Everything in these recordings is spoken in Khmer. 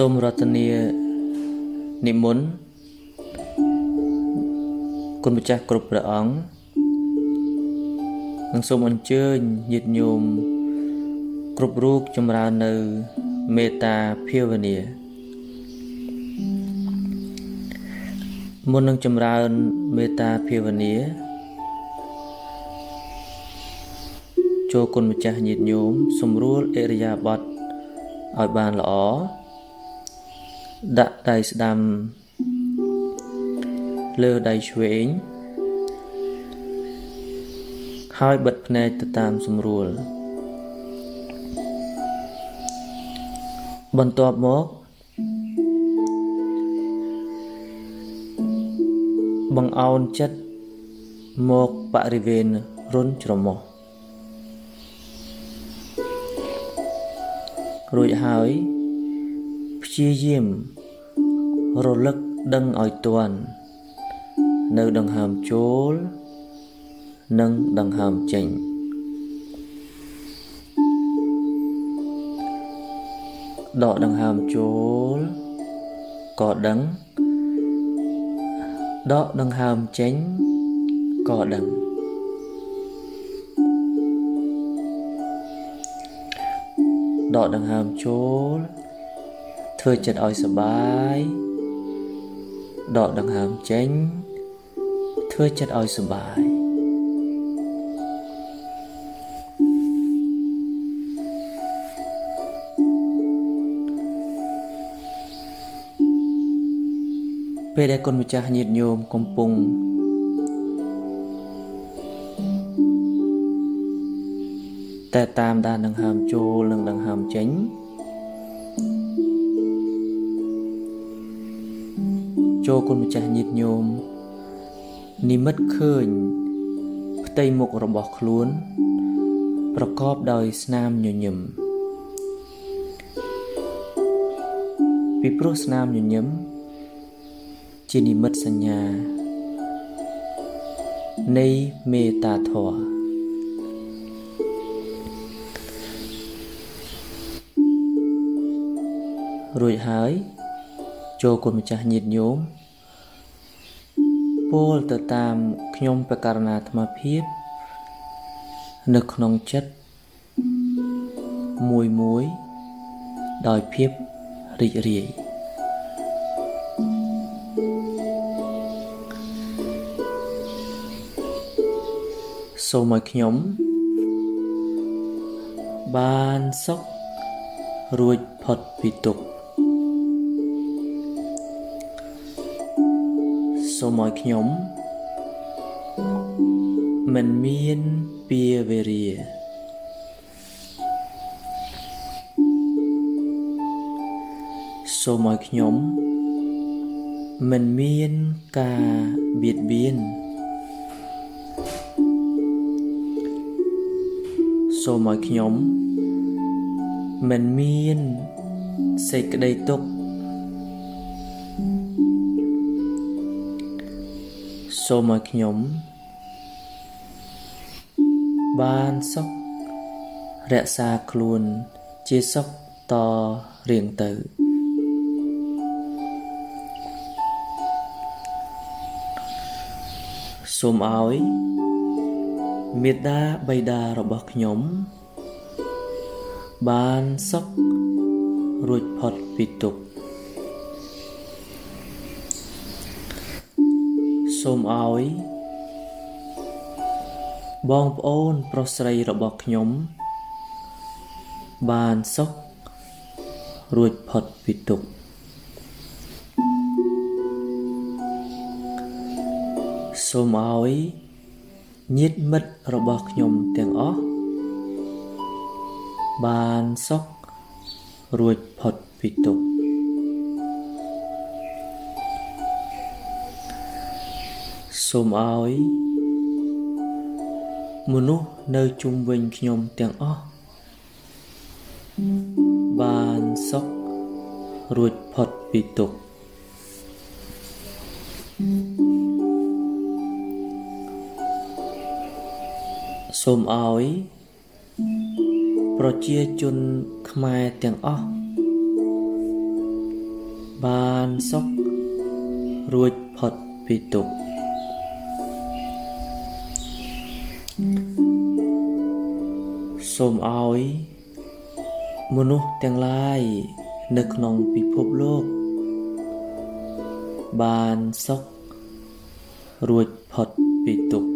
សូមរតនានិមន្តគុណម្ចាស់គ្រប់ព្រះអង្គនិងសូមអញ្ជើញញាតិញោមគ្រប់រូបចម្រើននៅមេត្តាភាវនាមុននឹងចម្រើនមេត្តាភាវនាចូលគុណម្ចាស់ញាតិញោមសម្រួលអរិយាប័ត្រឲ្យបានល្អ ដាក់ដៃស្ដាំលើដៃឆ្វេងហើយបិទភ្នែកទៅតាមស្រួល បន្ទាប់មកបង្អោនចិត្តមកបរិវេណរុនច្រមុះរួចហើយ ព្យាយាមរលឹកដឹងឲ្យទាន់នៅដង្ហើមចូល និងដង្ហើមចេញដកដង្ហើមចូលក៏ដឹងដកដង្ហើមចេញក៏ដឹងដកដង្ហើមចូល ធ្វើចិត្តឲ្យសបាយដកដង្ហើមចេញ ធ្វើចិត្តឲ្យសបាយពេលដែលគុណម្ចាស់ញាតិញោមកំពុងតែតាមដានដង្ហើមចូលនិងដង្ហើមចេញ ចូលគុណម្ចាស់ញាតិញោមនិមិត្តឃើញ ផ្ទៃមុខរបស់ខ្លួន ប្រកបដោយស្នាមញញឹមពីព្រោះស្នាមញញឹមជានិមិត្តសញ្ញា នៃមេត្តាធម៌រួចហើយ ចូលគុណម្ចាស់ញាតិញោមពោលទៅតាមខ្ញុំបករណាអាត្មាភាពនៅក្នុងចិត្តមួយមួយដោយភាពរីករាយសូមឲ្យខ្ញុំ បានសុខរួចផុតពីទុក្ខ សូមឲ្យខ្ញុំមិនមានពីវេរាសូមឲ្យខ្ញុំមិនមានការបៀតបៀនសូមឲ្យខ្ញុំមិនមានសេចក្តីទុក្ខ សូមឲ្យខ្ញុំ បានសុខរក្សាខ្លួនជាសុខតរៀងទៅសូមឲ្យមេត្តាបៃតារបស់ខ្ញុំ បានសុខរួចផុតពីទុក្ខ សូមឲ្យបងប្អូនប្រុសស្រីរបស់ខ្ញុំ បានសុខរួចផុតពីទុក្ខសូមឲ្យញាតិមិត្តរបស់ខ្ញុំទាំងអស់បានសុខរួចផុតពីទុក្ខ សូមឲ្យមនុស្សនៅជុំវិញខ្ញុំទាំងអស់បានសុខរួចផុតពីទុក្ខសូមឲ្យប្រជាជនខ្មែរទាំងអស់បានសុខរួចផុតពីទុក្ខ សូមឲ្យមនុស្សទាំងឡាយនៅក្នុងពិភពលោក បានសុខរួចផុតពីទុក្ខ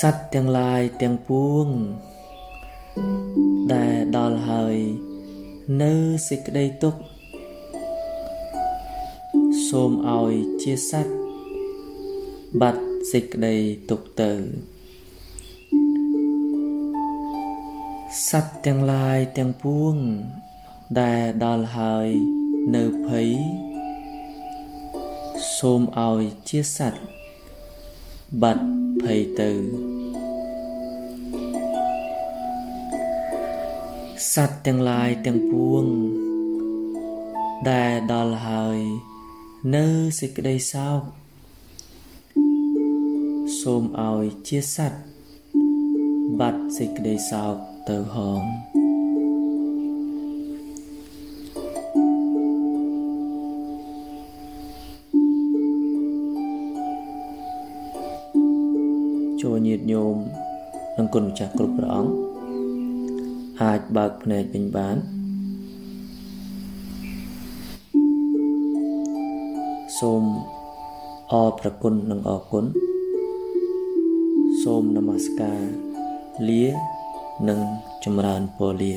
សត្វទាំងឡាយទាំងពួង ដែលដល់ហើយនៅសេចក្តីទុក្ខ សូមឲ្យជាសត្វបាត់សេចក្តីទុក្ខទៅសត្វទាំងឡាយទាំងពួង ដែលដល់ហើយនៅភ័យសូមឲ្យជាសត្វបាត់ភ័យទៅសត្វទាំងឡាយទាំងពួង ដែលដល់ហើយ នៅសេចក្តីសោកសូមឲ្យជាសត្វបាត់សេចក្តីសោកទៅហងចូលញាតញោមនិងគុណម្ចាស់គ្រប់ព្រះអង្គអាចបើកភ្នែកវិញបាន សូមអរប្រគុណនិងអរគុណសូមនមស្ការលានិងចម្រើនពរលា